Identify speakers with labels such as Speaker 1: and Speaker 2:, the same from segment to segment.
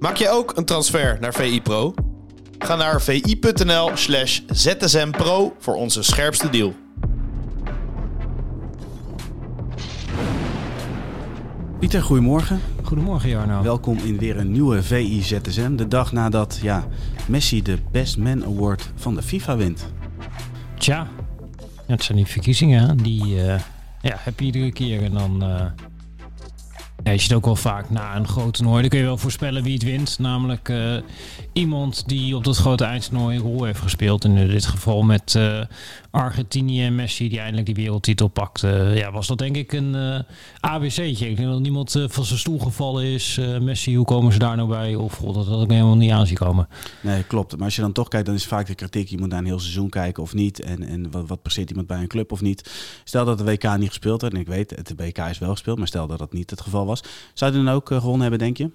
Speaker 1: Maak je ook een transfer naar VI Pro? Ga naar vi.nl slash zsmpro voor onze scherpste deal.
Speaker 2: Pieter, goedemorgen.
Speaker 3: Goedemorgen Jarno.
Speaker 2: Welkom in weer een nieuwe VI-ZSM. De dag nadat ja, Messi de Best Man Award van de FIFA wint.
Speaker 3: Tja, het zijn die verkiezingen. Die uh, ja, heb je iedere keer. En dan uh, ja, je ziet ook wel vaak na een groot toernooi. Dan kun je wel voorspellen wie het wint. Namelijk uh, iemand die op dat grote eindtoernooi een rol heeft gespeeld. In dit geval met Argentinië en Messi die eindelijk die wereldtitel pakte. ja, was dat denk ik een uh, ABC'tje. Ik denk dat niemand uh, van zijn stoel gevallen is. Uh, Messi, hoe komen ze daar nou bij? Of god, dat had ik helemaal niet aan zien komen.
Speaker 2: Nee, klopt. Maar als je dan toch kijkt, dan is vaak de kritiek... je moet naar een heel seizoen kijken of niet. En, en wat, wat presteert iemand bij een club of niet. Stel dat de WK niet gespeeld werd. En ik weet, het WK is wel gespeeld. Maar stel dat dat niet het geval was. Zou hij dan ook gewonnen hebben, denk je?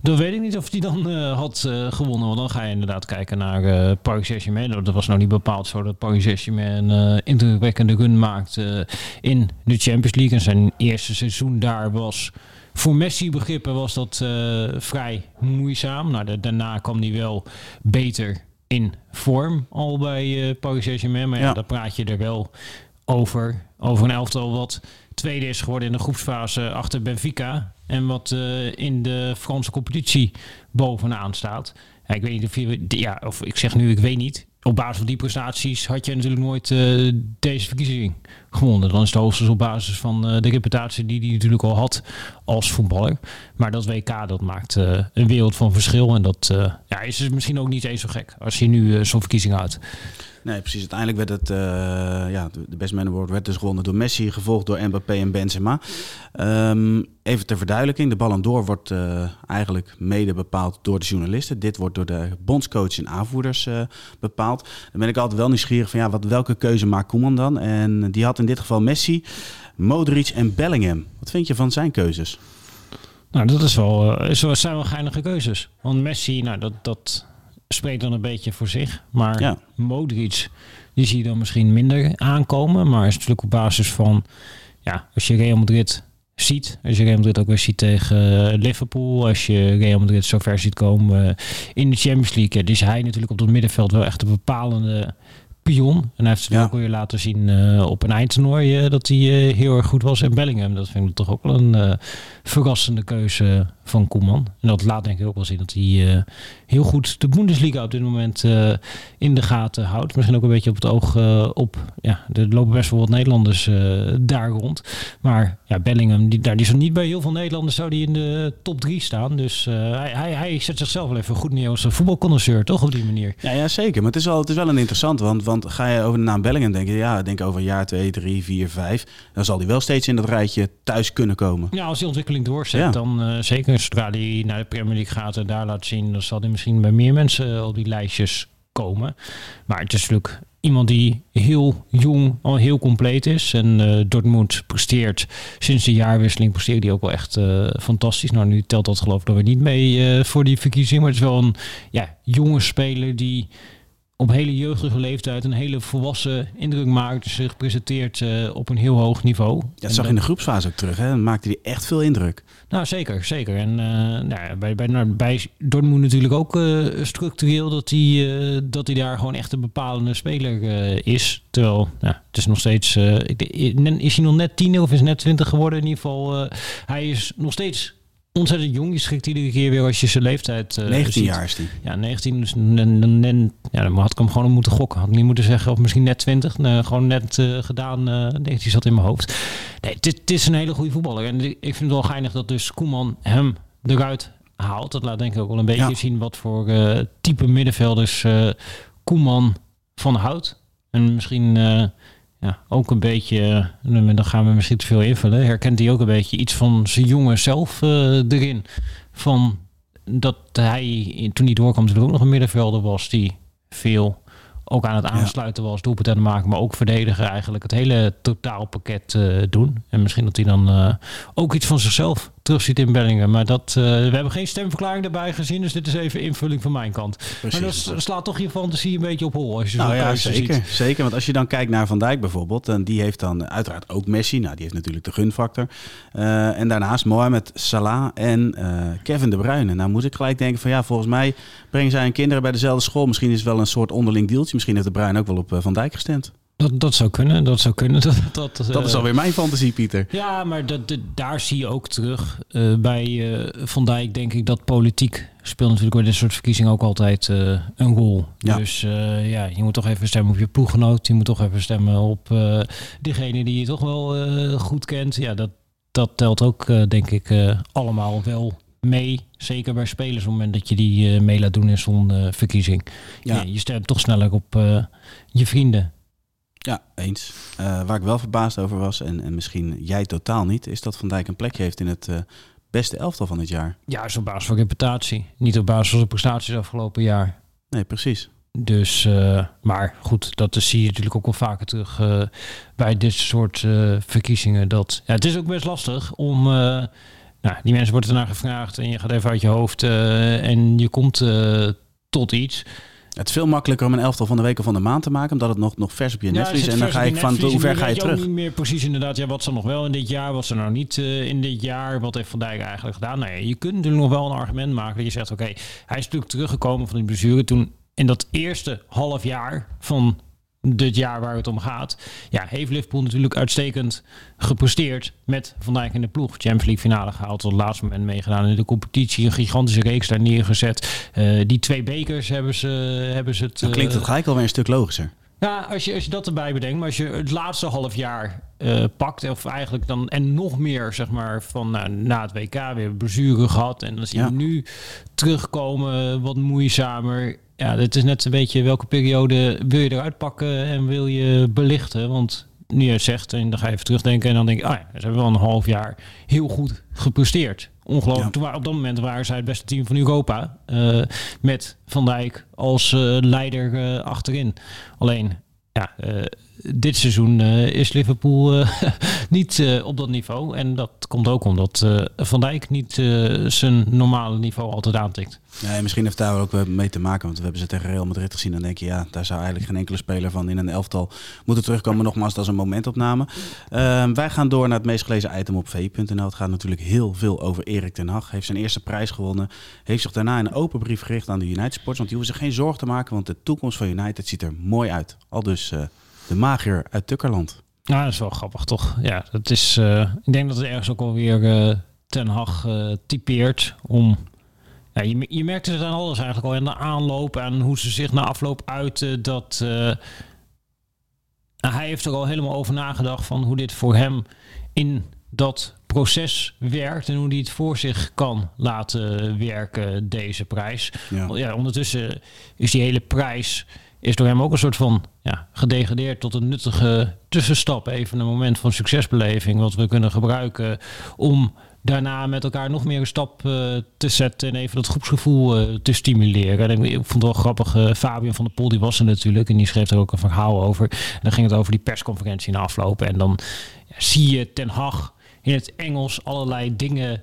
Speaker 3: Dan weet ik niet of hij dan had gewonnen. Want dan ga je inderdaad kijken naar Paris Saint-Germain. Dat was nou niet bepaald zo dat Paris Saint-Germain een indrukwekkende run maakte in de Champions League. En zijn eerste seizoen daar was voor Messi begrippen was dat uh, vrij moeizaam. Nou, daarna kwam hij wel beter in vorm al bij uh, Paris Saint-Germain. Maar ja, ja, daar praat je er wel over. Over een elftal wat tweede is geworden in de groepsfase achter Benfica. En wat uh, in de Franse competitie bovenaan staat. Ik weet niet of je, ja, of ik zeg nu, ik weet niet op basis van die prestaties had je natuurlijk nooit uh, deze verkiezing gewonnen. Dan is het hoogstens op basis van uh, de reputatie die hij natuurlijk al had als voetballer. Maar dat WK dat maakt een wereld van verschil. En dat ja, is dus misschien ook niet eens zo gek als je nu zo'n verkiezing houdt.
Speaker 2: Nee, precies. Uiteindelijk werd het, uh, ja, de Best Man Award werd dus gewonnen door Messi, gevolgd door Mbappé en Benzema. Um, even ter verduidelijking, de Ballon d'Or wordt uh, eigenlijk mede bepaald door de journalisten. Dit wordt door de bondscoach en aanvoerders uh, bepaald. Dan ben ik altijd wel nieuwsgierig van, ja, wat, welke keuze maakt Koeman dan? En die had in dit geval Messi, Modric en Bellingham. Wat vind je van zijn keuzes?
Speaker 3: Nou, dat is wel, zijn wel geinige keuzes. Want Messi, nou, dat... dat spreekt dan een beetje voor zich. Maar ja. Modric, die zie je dan misschien minder aankomen. Maar is natuurlijk op basis van, ja, als je Real Madrid ziet. Als je Real Madrid ook weer ziet tegen eh, Liverpool. Als je Real Madrid zo ver ziet komen in de Champions League. is hij natuurlijk op het middenveld wel echt een bepalende pion. En hij heeft het ja. ook weer laten zien uh, op een eindtoernooi dat hij heel erg goed was. En Bellingham, dat vind ik toch ook wel een verrassende keuze van Koeman. En dat laat denk ik ook wel zien dat hij heel goed de Bundesliga op dit moment in de gaten houdt. Misschien ook een beetje op het oog op, ja, er lopen best wel wat Nederlanders daar rond. Maar ja, Bellingham, die, daar die is niet bij heel veel Nederlanders zou die in de top 3 staan. Dus hij, hij, hij zet zichzelf wel even goed neer als voetbalconnoisseur, toch op die manier?
Speaker 2: Ja, ja zeker. Maar het is wel, het is wel een interessant, want, want ga je over de naam Bellingham denken, ja, denk over een jaar, twee, drie, vier, vijf, dan zal hij wel steeds in dat rijtje thuis kunnen komen.
Speaker 3: Ja, als die ontwikkeling doorzet, ja. dan uh, zeker zodra hij naar de Premier League gaat en daar laat zien, dan zal hij misschien bij meer mensen op die lijstjes komen. Maar het is natuurlijk iemand die heel jong, al heel compleet is. En uh, Dortmund presteert sinds de jaarwisseling presteert die ook wel echt uh, fantastisch. Nou, nu telt dat geloof ik nog niet mee uh, voor die verkiezing. Maar het is wel een ja, jonge speler die op hele jeugdige leeftijd een hele volwassen indruk maakt. Zich presenteert uh, op een heel hoog niveau.
Speaker 2: Ja, dat zag je in de groepsfase ook terug. Hè? Dan maakte hij echt veel indruk.
Speaker 3: Nou, zeker. zeker. En uh, nou, bij, bij, nou, bij Dortmund natuurlijk ook uh, structureel dat hij, dat hij daar gewoon echt een bepalende speler is. Terwijl, nou, het is nog steeds... is hij nog net tien of is net twintig geworden? In ieder geval, hij is nog steeds ontzettend jong. Je schrikt iedere keer weer als je zijn leeftijd uh,
Speaker 2: 19
Speaker 3: ziet.
Speaker 2: jaar is hij.
Speaker 3: Ja, 19. Dus dan, ja, dan had ik hem gewoon moeten gokken. Had niet moeten zeggen, of misschien net 20. Nee, gewoon net uh, gedaan. Uh, 19 zat in mijn hoofd. Nee, dit, is een hele goede voetballer. En ik vind het wel geinig dat dus Koeman hem eruit haalt. Dat laat denk ik ook wel een beetje ja. zien wat voor type middenvelders Koeman van houdt. En misschien ja, ook een beetje, dan gaan we misschien te veel invullen, herkent hij ook een beetje iets van zijn jonge zelf uh, erin. Van dat hij, toen hij doorkwam, natuurlijk ook nog een middenvelder was die veel ook aan het aansluiten was, doelpunten te maken, maar ook verdedigen eigenlijk het hele totaalpakket uh, doen. En misschien dat hij dan uh, ook iets van zichzelf terugziet in Bellingen. Maar dat, we hebben geen stemverklaring erbij gezien, dus dit is even invulling van mijn kant. Precies. Maar dat slaat toch je fantasie een beetje op hol als je
Speaker 2: nou, ja, zeker, zeker, want als je dan kijkt naar Van Dijk bijvoorbeeld, en die heeft dan uiteraard ook Messi. Nou, die heeft natuurlijk de gunfactor. en daarnaast Mohamed Salah en Kevin De Bruyne. Nou moet ik gelijk denken van ja, volgens mij brengen zij hun kinderen bij dezelfde school. Misschien is het wel een soort onderling deeltje. Misschien heeft De Bruyne ook wel op Van Dijk gestemd.
Speaker 3: Dat, dat zou kunnen, dat zou kunnen. Dat, dat,
Speaker 2: dat is alweer mijn fantasie, Pieter.
Speaker 3: Ja, maar dat, daar zie je ook terug. Uh, bij uh, Van Dijk denk ik dat politiek speelt natuurlijk bij dit soort verkiezingen ook altijd uh, een rol. Ja. Dus ja, je moet toch even stemmen op je ploeggenoot. Je moet toch even stemmen op diegene die je toch wel goed kent. Ja, dat, dat telt ook denk ik allemaal wel mee. Zeker bij spelers op het moment dat je die mee laat doen in zo'n verkiezing. Ja. je stemt toch sneller op je vrienden.
Speaker 2: Ja, eens. Uh, waar ik wel verbaasd over was, en, en misschien jij totaal niet, is dat Van Dijk een plekje heeft in het uh, beste elftal van dit jaar.
Speaker 3: Ja, is op basis van reputatie. Niet op basis van de prestaties afgelopen jaar.
Speaker 2: Nee, precies.
Speaker 3: Dus, uh, maar goed, dat zie je natuurlijk ook wel vaker terug bij dit soort verkiezingen. Dat, ja, het is ook best lastig om. nou, die mensen worden ernaar gevraagd en je gaat even uit je hoofd en je komt tot iets.
Speaker 2: Het is veel makkelijker om een elftal van de week of van de maand te maken, omdat het nog, nog vers op je netvlies is. En dan ga ik van hoe ver ga je terug?
Speaker 3: niet meer precies inderdaad, ja, wat ze nog wel in dit jaar, wat ze nou niet uh, in dit jaar, wat heeft Van Dijk eigenlijk gedaan? Nou ja, je kunt natuurlijk nog wel een argument maken dat je zegt, oké, okay, hij is natuurlijk teruggekomen van die blessure toen in dat eerste half jaar van dit jaar waar het om gaat. Ja, heeft Liverpool natuurlijk uitstekend gepresteerd met Van Dijk in de ploeg. Champions League finale gehaald, tot het laatste moment meegedaan in de competitie. Een gigantische reeks daar neergezet. Uh, die twee bekers hebben ze, hebben ze het...
Speaker 2: Dan klinkt het
Speaker 3: uh,
Speaker 2: gelijk alweer een stuk logischer.
Speaker 3: Ja, als je, als je dat erbij bedenkt, maar als je het laatste half jaar uh, pakt, of eigenlijk dan en nog meer, zeg maar, van nou, na het WK weer blessure gehad. En dan zie je ja. nu terugkomen, wat moeizamer ja, het is net een beetje welke periode wil je eruit pakken en wil je belichten. Want nu je zegt, en dan ga je even terugdenken en dan denk je, ah ja, ze hebben wel een half jaar heel goed gepresteerd. Ongelooflijk. Ja. Op dat moment waren zij het beste team van Europa. Uh, met Van Dijk als uh, leider uh, achterin. Alleen, ja, dit seizoen is Liverpool niet op dat niveau. En dat komt ook omdat Van Dijk niet zijn normale niveau altijd aantikt.
Speaker 2: Nee, misschien heeft daar ook mee te maken, want we hebben ze tegen Real Madrid gezien. Dan denk je, ja, daar zou eigenlijk geen enkele speler van in een elftal moeten terugkomen. Nogmaals, dat is een momentopname. Uh, wij gaan door naar het meest gelezen item op vi.nl. Het gaat natuurlijk heel veel over Erik ten Hag. Heeft zijn eerste prijs gewonnen. Heeft zich daarna een open brief gericht aan de United Sports. Want die hoeven zich geen zorgen te maken, want de toekomst van United ziet er mooi uit. Al dus de magier uit Tukkerland.
Speaker 3: Nou, dat is wel grappig, toch? Ja, dat is, uh, ik denk dat het ergens ook alweer uh, ten Hag typeert om ja, je, je merkte het aan alles eigenlijk al in de aanloop en hoe ze zich na afloop uiten. Dat uh, hij heeft er al helemaal over nagedacht van hoe dit voor hem in dat proces werkt en hoe hij het voor zich kan laten werken, deze prijs. Ja. ja ondertussen is die hele prijs is door hem ook een soort van ja, gedegradeerd tot een nuttige tussenstap. Even een moment van succesbeleving wat we kunnen gebruiken om daarna met elkaar nog meer een stap uh, te zetten en even dat groepsgevoel uh, te stimuleren. En ik, vond het wel grappig, uh, Fabian van der Pol die was er natuurlijk en die schreef er ook een verhaal over. En dan ging het over die persconferentie na aflopen en dan zie je Ten Hag in het Engels allerlei dingen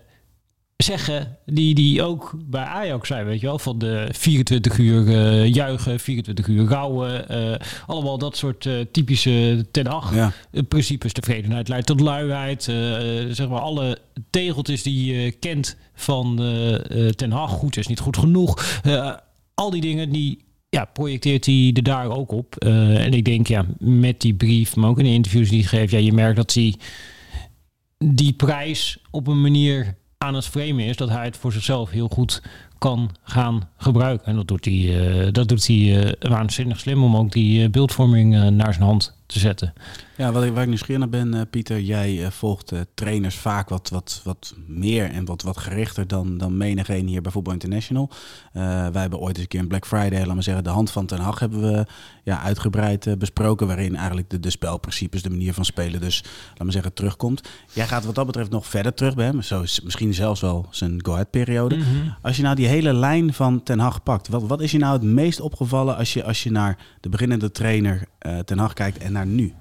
Speaker 3: zeggen die die ook bij Ajax zijn, weet je wel, van de 24 uur uh, juichen, 24 uur rouwen, uh, allemaal dat soort uh, typische ten acht ja. principes. Tevredenheid leidt tot luiheid, zeg maar alle tegeltjes die je kent van ten Hag, goed is niet goed genoeg, al die dingen die ja, projecteert hij er daar ook op. en ik denk ja, met die brief, maar ook in de interviews die hij geeft, ja, je merkt dat hij die prijs op een manier aan het framen is dat hij het voor zichzelf heel goed kan gaan gebruiken. En dat doet hij, uh, dat doet hij uh, waanzinnig slim om ook die uh, beeldvorming naar zijn hand te zetten.
Speaker 2: Ja, wat ik, waar ik nieuwsgierig naar ben, Pieter, jij volgt trainers vaak wat, wat, wat meer en wat, wat gerichter dan, dan menigeen hier bij Voetbal International. wij hebben ooit eens een keer een Black Friday, laat maar zeggen, de hand van Ten Hag hebben we ja, uitgebreid besproken, waarin eigenlijk de, de spelprincipes, de manier van spelen dus, laat maar zeggen, terugkomt. Jij gaat wat dat betreft nog verder terug bij hem, zo misschien zelfs wel zijn go-ahead periode. Mhm. Als je nou die hele lijn van Ten Hag pakt, wat, wat is je nou het meest opgevallen als je, als je naar de beginnende trainer uh, Ten Hag kijkt en nu?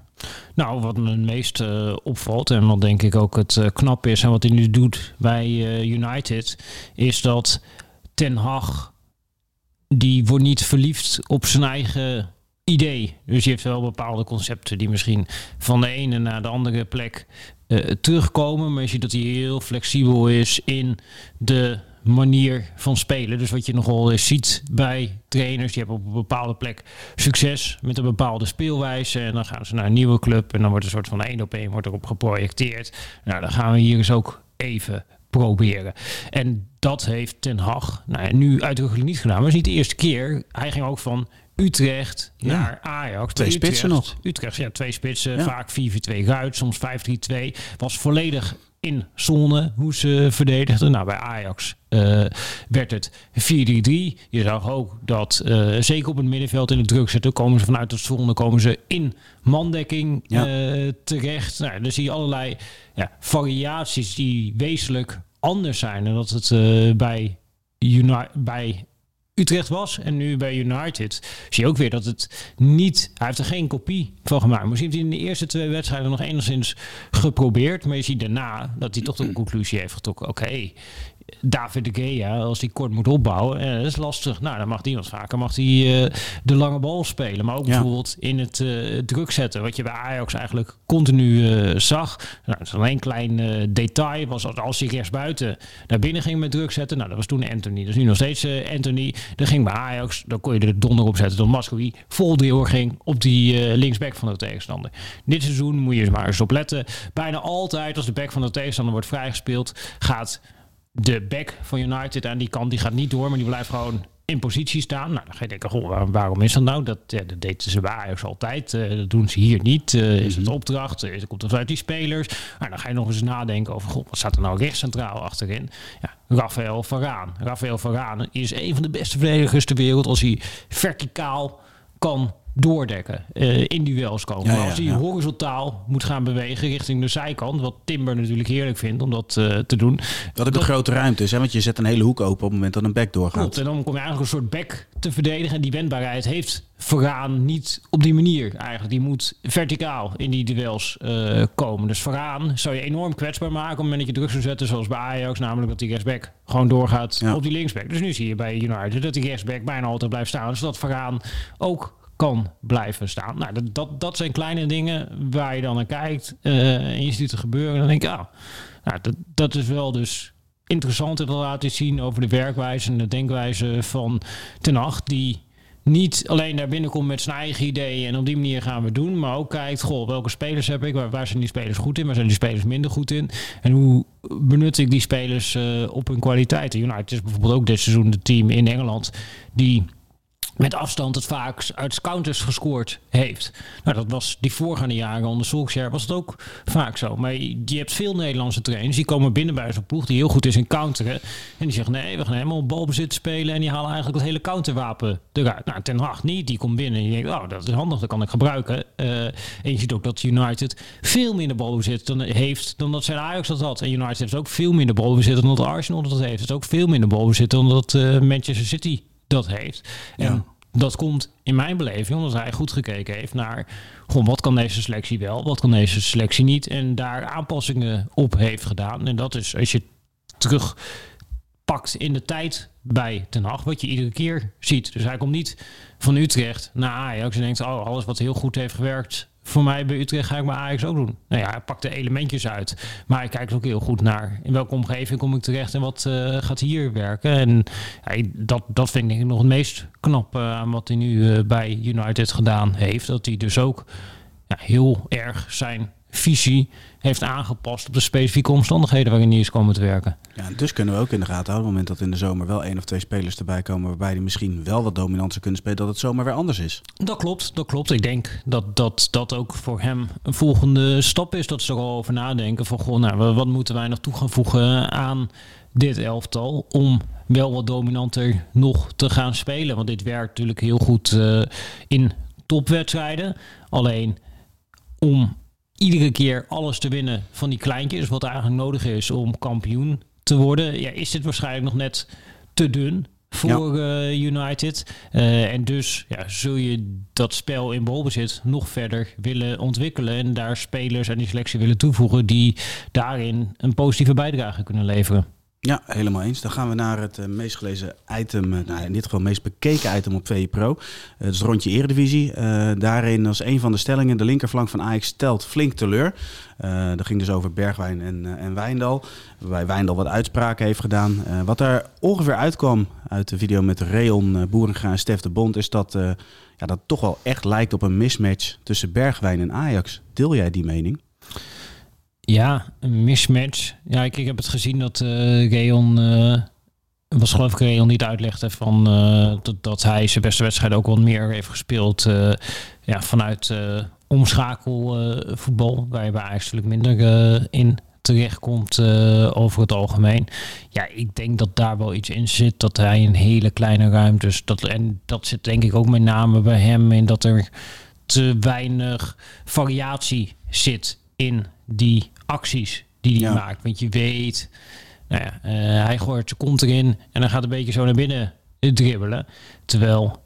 Speaker 3: Nou, wat me het meest uh, opvalt en wat denk ik ook het uh, knap is en wat hij nu doet bij uh, United, is dat Ten Hag, die wordt niet verliefd op zijn eigen idee. Dus je heeft wel bepaalde concepten die misschien van de ene naar de andere plek terugkomen. Maar je ziet dat hij heel flexibel is in de manier van spelen. Dus wat je nogal eens ziet bij trainers, die hebben op een bepaalde plek succes met een bepaalde speelwijze. En dan gaan ze naar een nieuwe club en dan wordt een soort van één op één wordt erop geprojecteerd. Nou, dan gaan we hier eens ook even proberen. En dat heeft Ten Hag nou, nu uitdrukkelijk niet gedaan. Maar het is niet de eerste keer. Hij ging ook van Utrecht naar Ajax.
Speaker 2: Twee spitsen nog.
Speaker 3: Utrecht, ja, twee spitsen. Vaak 4-4-2 Ruit, soms 5-3-2. Was volledig in zone hoe ze verdedigden. Nou, bij Ajax uh, werd het 4-3-3. Je zag ook dat uh, zeker op het middenveld in de druk zetten, komen ze vanuit de zone, komen ze in mandekking ja. uh, terecht. Nou, dan zie je allerlei ja, variaties die wezenlijk anders zijn dan dat het bij, Uni bij Utrecht was en nu bij United, zie je ook weer dat het niet... Hij heeft er geen kopie van gemaakt. Misschien heeft hij in de eerste twee wedstrijden nog enigszins geprobeerd. Maar je ziet daarna dat hij toch de conclusie heeft getrokken. Oké, David de Gea, als hij kort moet opbouwen, eh, dat is lastig. Nou, dan mag die wat vaker mag hij uh, de lange bal spelen. Maar ook bijvoorbeeld in het uh, druk zetten, wat je bij Ajax eigenlijk continu uh, zag. Nou, dat is alleen een klein detail. Was als, als hij rechtsbuiten naar binnen ging met druk zetten. Nou, dat was toen Anthony. Dat is nu nog steeds Anthony. Dan ging bij Ajax, dan kon je er donder op zetten. Dan Mascoui vol ging op die linksback van de tegenstander. Dit seizoen moet je maar eens op letten. Bijna altijd als de back van de tegenstander wordt vrijgespeeld, gaat de back van United aan die kant die gaat niet door, maar die blijft gewoon in positie staan. Nou, dan ga je denken, goh, waarom is dat nou? Dat, ja, dat deden ze bij Ajax altijd. Uh, dat doen ze hier niet. Uh, is het mhm. opdracht? Is, komt het uit die spelers? Nou, dan ga je nog eens nadenken over, goh, wat staat er nou rechts centraal achterin? Ja, Rafael Varaan. Rafael Varaan is een van de beste verdedigers ter wereld als hij verticaal kan doordekken, uh, in duels komen. Ja, als hij horizontaal moet gaan bewegen richting de zijkant, wat Timber natuurlijk heerlijk vindt om dat uh, te doen.
Speaker 2: Dat het een grote ruimte is, hè? want je zet een hele hoek open op het moment dat een back doorgaat.
Speaker 3: Klopt, en dan kom je eigenlijk een soort back te verdedigen en die wendbaarheid heeft Vooraan niet op die manier eigenlijk. Die moet verticaal in die duels uh, komen. Dus vooraan zou je enorm kwetsbaar maken op het moment dat je druk zou zetten, zoals bij Ajax, namelijk dat die rechtsback gewoon doorgaat ja. op die linksback. Dus nu zie je bij United dat die rechtsback bijna altijd blijft staan, zodat vooraan ook blijven staan. Nou, dat, dat, dat zijn kleine dingen waar je dan naar kijkt uh, en je ziet het gebeuren. En dan denk ik, ah, nou, dat, dat is wel dus interessant te laten zien over de werkwijze en de denkwijze van Ten Acht, die niet alleen naar binnen komt met zijn eigen ideeën en op die manier gaan we doen, maar ook kijkt, goh, welke spelers heb ik, waar, zijn die spelers goed in, waar zijn die spelers minder goed in en hoe benut ik die spelers uh, op hun kwaliteiten. United is bijvoorbeeld ook dit seizoen de team in Engeland die met afstand het vaak uit counters gescoord heeft. Nou, dat was die voorgaande jaren onder Solskjaer was het ook vaak zo. Maar je hebt veel Nederlandse trainers die komen binnen bij zo'n ploeg die heel goed is in counteren. En die zeggen nee, we gaan helemaal balbezit spelen en die halen eigenlijk het hele counterwapen eruit. Nou, Ten Hag niet, die komt binnen en je denkt, oh, dat is handig, dat kan ik gebruiken. Uh, en je ziet ook dat United veel minder balbezit dan, heeft dan dat zijn Ajax dat had. En United heeft ook veel minder balbezit dan dat Arsenal dat heeft. Het is ook veel minder balbezit dan dat uh, Manchester City dat heeft. En dat komt in mijn beleving omdat hij goed gekeken heeft naar gewoon wat kan deze selectie wel, wat kan deze selectie niet. En daar aanpassingen op heeft gedaan. En dat is als je terugpakt in de tijd bij Ten Hag, wat je iedere keer ziet. Dus hij komt niet van Utrecht naar Ajax en denkt, oh, alles wat heel goed heeft gewerkt voor mij bij Utrecht ga ik bij Ajax ook doen. Nou ja, hij pakt de elementjes uit. Maar hij kijkt ook heel goed naar in welke omgeving kom ik terecht en wat uh, gaat hier werken. En dat, dat vind ik nog het meest knap aan wat hij nu uh, bij United gedaan heeft. Dat hij dus ook ja, heel erg zijn visie heeft aangepast op de specifieke omstandigheden waarin hij is komen te werken.
Speaker 2: Ja, dus kunnen we ook in de gaten houden, op het moment dat in de zomer wel één of twee spelers erbij komen waarbij die misschien wel wat dominanter kunnen spelen, dat het zomaar weer anders is.
Speaker 3: Dat klopt, dat klopt. Ik denk dat dat, dat ook voor hem een volgende stap is, dat ze er al over nadenken van, goh, nou, wat moeten wij nog toe gaan voegen aan dit elftal om wel wat dominanter nog te gaan spelen. Want dit werkt natuurlijk heel goed uh, in topwedstrijden. Alleen om iedere keer alles te winnen van die kleintjes, wat eigenlijk nodig is om kampioen te worden, ja, is dit waarschijnlijk nog net te dun voor United. en dus ja, zul je dat spel in balbezit nog verder willen ontwikkelen. En daar spelers aan die selectie willen toevoegen die daarin een positieve bijdrage kunnen leveren.
Speaker 2: Ja, helemaal eens. Dan gaan we naar het uh, meest gelezen item, uh, nou, in dit geval het meest bekeken item op VE Pro. Dat is rondje Eredivisie. daarin als een van de stellingen, de linkerflank van Ajax stelt flink teleur. dat ging dus over Bergwijn en, en Wijndal. Waarbij Wijndal wat uitspraken heeft gedaan. wat er ongeveer uitkwam uit de video met Reon Boerenga en Stef de Bond... is dat ja, dat toch wel echt lijkt op een mismatch tussen Bergwijn en Ajax. Deel jij die mening?
Speaker 3: Ja, een mismatch. Ja, ik, ik heb het gezien dat uh, Geon... Uh, was geloof ik Reon niet uitlegde van uh, dat, dat hij zijn beste wedstrijd ook wat meer heeft gespeeld ja, vanuit omschakelvoetbal, waar je bij eigenlijk minder in terechtkomt over het algemeen. Ja, ik denk dat daar wel iets in zit, dat hij in hele kleine ruimtes, dat, en dat zit denk ik ook met name bij hem in dat er te weinig variatie zit in die acties die hij maakt. Want je weet, nou ja, uh, hij gooit zijn kont erin en dan gaat een beetje zo naar binnen dribbelen. Terwijl,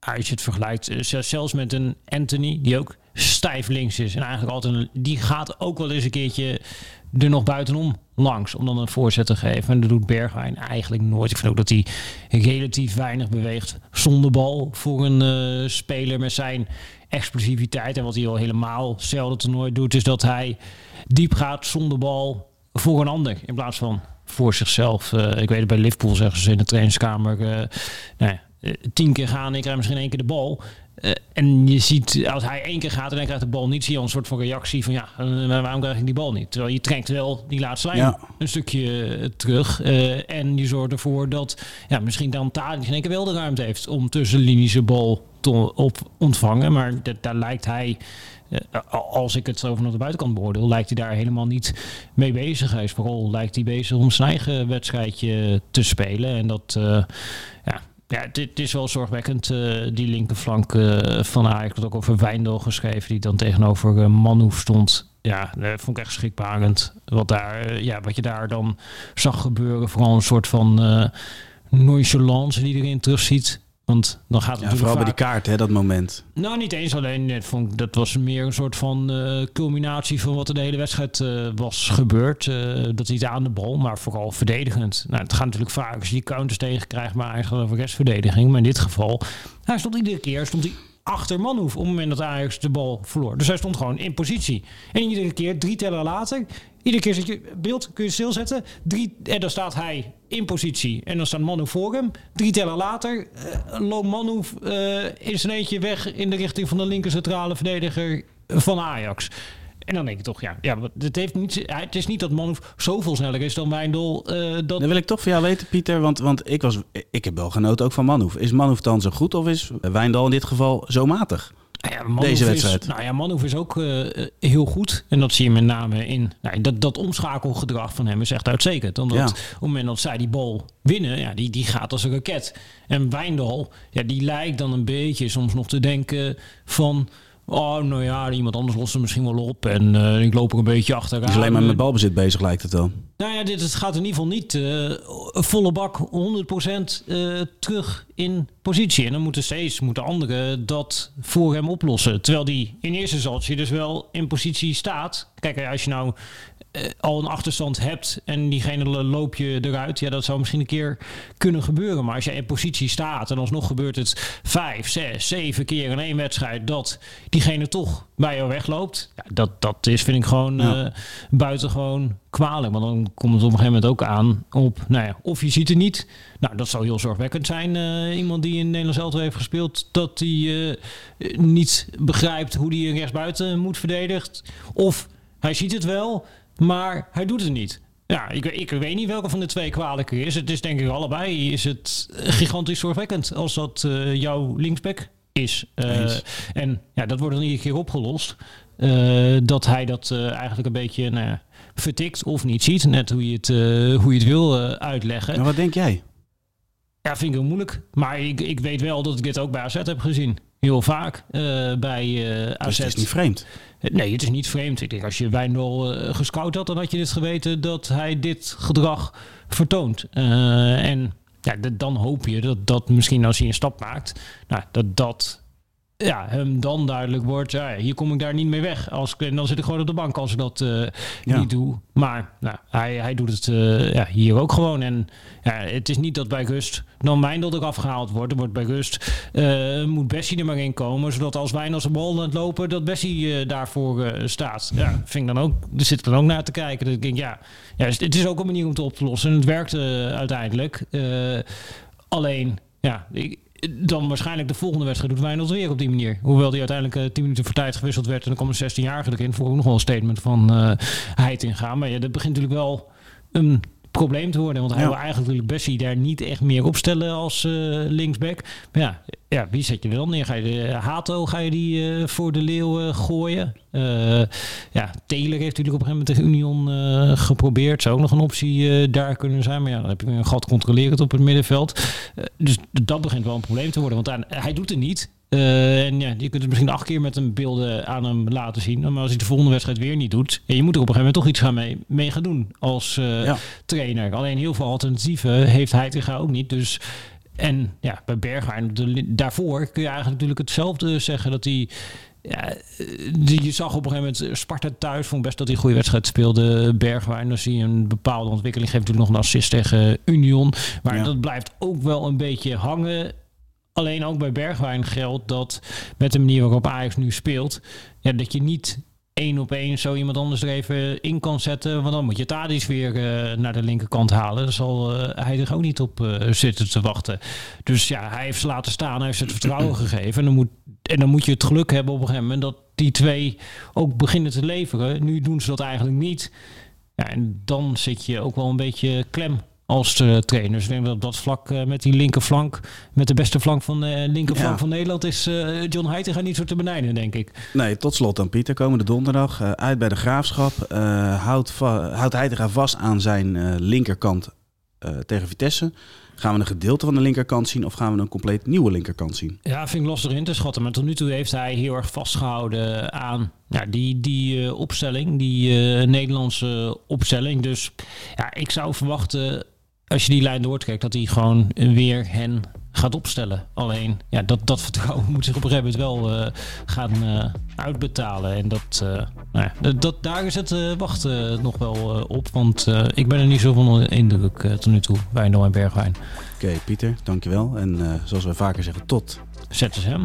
Speaker 3: als je het vergelijkt, eh, zelfs met een Anthony, die ook stijf links is. En eigenlijk altijd, die gaat ook wel eens een keertje er nog buitenom langs om dan een voorzet te geven. En dat doet Bergwijn eigenlijk nooit. Ik vind ook dat hij relatief weinig beweegt zonder bal voor een uh, speler met zijn explosiviteit. En wat hij al helemaal zelden toernooi doet, is dat hij diep gaat zonder bal voor een ander. In plaats van voor zichzelf. Uh, ik weet het bij Liverpool zeggen ze in de trainingskamer. Uh, nou ja, tien keer gaan, ik krijg misschien één keer de bal. Uh, en je ziet, als hij één keer gaat en hij krijgt de bal niet, zie je een soort van reactie van ja, waarom krijg ik die bal niet? Terwijl je trekt wel die laatste lijn ja. een stukje terug. Uh, en je zorgt ervoor dat ja, misschien dan Tadic in één keer wel de ruimte heeft om tussen linies bal te op ontvangen. Maar daar lijkt hij als ik het zo vanaf de buitenkant beoordeel, lijkt hij daar helemaal niet mee bezig. Hij is vooral lijkt hij bezig om zijn eigen wedstrijdje te spelen. En dat, uh, ja, ja, dit is wel zorgwekkend, uh, die linkerflank van Ajax. Ik had ook over Wijndal geschreven, die dan tegenover uh, stond. Ja, dat vond ik echt schrikbarend. Wat, daar, ja, wat je daar dan zag gebeuren. Vooral een soort van nonchalance die erin terugziet. Want dan gaat het
Speaker 2: ja, vooral bij die kaart, hè, dat moment.
Speaker 3: Nou, niet eens alleen. Net vond, dat was meer een soort van uh, culminatie van wat er de hele wedstrijd uh, was gebeurd. Uh, dat hij aan de bal, maar vooral verdedigend. Nou, het gaat natuurlijk vaak als je die counters tegenkrijgt, maar eigenlijk over restverdediging. Maar in dit geval, hij stond iedere keer stond hij achter Manhoef op het moment dat Ajax de bal verloor. Dus hij stond gewoon in positie. En iedere keer, drie tellen later, iedere keer zet je beeld, kun je stilzetten. Drie, en dan staat hij in positie. En dan staat Manu voor hem. Drie tellen later uh, loopt Manu uh, in zijn eentje weg in de richting van de linker centrale verdediger van Ajax. En dan denk ik toch, ja, ja het, heeft niet, het is niet dat Manhoef zoveel sneller is dan Wijndal. Uh, dat...
Speaker 2: Dat wil ik toch van jou weten, Pieter. Want, want ik, was, ik heb wel genoten ook van Manhoef. Is Manhoef dan zo goed of is Wijndal in dit geval zo matig?
Speaker 3: Nou ja, Deze wedstrijd. Is, nou ja, Manhoef is ook uh, heel goed. En dat zie je met name in nou, dat, dat omschakelgedrag van hem is echt uitstekend. Omdat ja. op het moment dat zij die bal winnen, ja, die, die gaat als een raket. En Wijndal, ja, die lijkt dan een beetje soms nog te denken van... Oh, nou ja, iemand anders lost er misschien wel op. En uh, ik loop er een beetje achteraan.
Speaker 2: is alleen maar met balbezit bezig, lijkt het wel.
Speaker 3: Nou ja, dit het gaat in ieder geval niet uh, volle bak 100% uh, terug in positie. En dan moeten steeds moeten anderen dat voor hem oplossen. Terwijl die in eerste instantie dus wel in positie staat. Kijk, als je nou al een achterstand hebt en diegene loop je eruit, ja, dat zou misschien een keer kunnen gebeuren. Maar als je in positie staat en alsnog gebeurt het vijf, zes, zeven keer in één wedstrijd dat diegene toch bij jou wegloopt, ja, dat, dat is, vind ik gewoon ja. uh, buitengewoon kwalijk. Want dan komt het op een gegeven moment ook aan op, nou ja, of je ziet het niet. Nou, dat zou heel zorgwekkend zijn. Uh, iemand die in Nederlands elftal heeft gespeeld, dat hij niet begrijpt hoe hij rechtsbuiten moet verdedigd. Of hij ziet het wel, maar hij doet het niet. Ja, ik, ik weet niet welke van de twee kwalijker is. Het is denk ik allebei is het gigantisch zorgwekkend als dat uh, jouw linksback is. Uh, en ja, dat wordt dan iedere keer opgelost. Uh, dat hij dat eigenlijk een beetje nou ja, vertikt of niet ziet. Net hoe je het, hoe je het wil uitleggen.
Speaker 2: Maar wat denk jij?
Speaker 3: Ja, vind ik heel moeilijk. Maar ik, ik weet wel dat ik dit ook bij AZ heb gezien. Heel vaak bij AZ. Dus
Speaker 2: het is niet vreemd?
Speaker 3: Nee, het is niet vreemd. Ik denk, als je Wijndal uh, gescout had, dan had je dit geweten dat hij dit gedrag vertoont. Uh, en ja, dan hoop je dat, dat misschien als hij een stap maakt, nou, dat dat ja, hem dan duidelijk wordt, ja, hier kom ik daar niet mee weg. Als, en dan zit ik gewoon op de bank als ik dat uh, niet doe. Maar nou, hij, hij doet het uh, ja, hier ook gewoon. En ja, het is niet dat bij Gust dan Wijndal ook afgehaald wordt. Er wordt bij Gust, uh, moet Bessie er maar in komen. Zodat als Wijndal zijn bal aan het lopen, dat Bessie daarvoor staat. Ja, vind ik dan ook, er zit dan ook naar te kijken. Dat ik denk, ja, ja, het is ook een manier om te op te lossen. En het werkt uiteindelijk. alleen, ja, ik, dan waarschijnlijk de volgende wedstrijd doet Wijnald weer op die manier. Hoewel die uiteindelijk uh, 10 minuten voor tijd gewisseld werd. En dan komt een 16-jarige erin. Voor ook nog wel een statement van uh, Heid ingaan. Maar ja, dat begint natuurlijk wel een probleem te worden. Want hij wil eigenlijk Bessie daar niet echt meer opstellen als uh, linksback. Maar ja, ja, wie zet je er dan neer? Ga je de Hato ga je die uh, voor de leeuw uh, gooien? ja, Taylor heeft natuurlijk op een gegeven moment tegen Union geprobeerd. Zou ook nog een optie daar kunnen zijn. Maar ja, dan heb je een gat controlerend op het middenveld. dus dat begint wel een probleem te worden. Want hij doet het niet. Uh, en ja, je kunt het misschien acht keer met een beelden aan hem laten zien. Maar als hij de volgende wedstrijd weer niet doet. En je moet er op een gegeven moment toch iets gaan mee, mee gaan doen als uh, trainer. Alleen heel veel alternatieven heeft hij tegen ook niet. Dus en ja, bij Bergwijn, daarvoor kun je eigenlijk natuurlijk hetzelfde zeggen. Dat hij. Ja, je zag op een gegeven moment Sparta thuis. Vond best dat hij een goede wedstrijd speelde. Bergwijn, dan zie je een bepaalde ontwikkeling. Geeft natuurlijk nog een assist tegen Union. Maar ja. dat blijft ook wel een beetje hangen. Alleen ook bij Bergwijn geldt dat met de manier waarop Ajax nu speelt, ja, dat je niet één op één zo iemand anders er even in kan zetten. Want dan moet je Tadis weer uh, naar de linkerkant halen. Daar zal uh, hij er ook niet op uh, zitten te wachten. Dus ja, hij heeft ze laten staan. Hij heeft ze het vertrouwen gegeven. En dan, moet, en dan moet je het geluk hebben op een gegeven moment dat die twee ook beginnen te leveren. Nu doen ze dat eigenlijk niet. Ja, en dan zit je ook wel een beetje klem als uh, trainer. Dus ik denk dat op dat vlak uh, met die linkerflank, met de beste flank van uh, linkerflank ja. van Nederland, is John Heitinga niet zo te benijden, denk ik.
Speaker 2: Nee, tot slot dan Pieter. Komende donderdag uit bij de Graafschap. houdt, houdt Heitinga vast aan zijn linkerkant tegen Vitesse. Gaan we een gedeelte van de linkerkant zien of gaan we een compleet nieuwe linkerkant zien?
Speaker 3: Ja, vind ik lastig in te schatten. Maar tot nu toe heeft hij heel erg vastgehouden aan ja, die, die opstelling, die Nederlandse opstelling. Dus ja, ik zou verwachten als je die lijn doortrekt, dat hij gewoon weer hen gaat opstellen. Alleen, ja, dat, dat vertrouwen moet zich op een gegeven moment wel uh, gaan uh, uitbetalen. En dat, uh, nou ja, dat, daar is het wachten nog wel op. Want ik ben er niet zo van indruk tot nu toe, Wijndal en Bergwijn.
Speaker 2: Oké, okay, Pieter, dankjewel. En zoals we vaker zeggen, tot
Speaker 3: ZSM.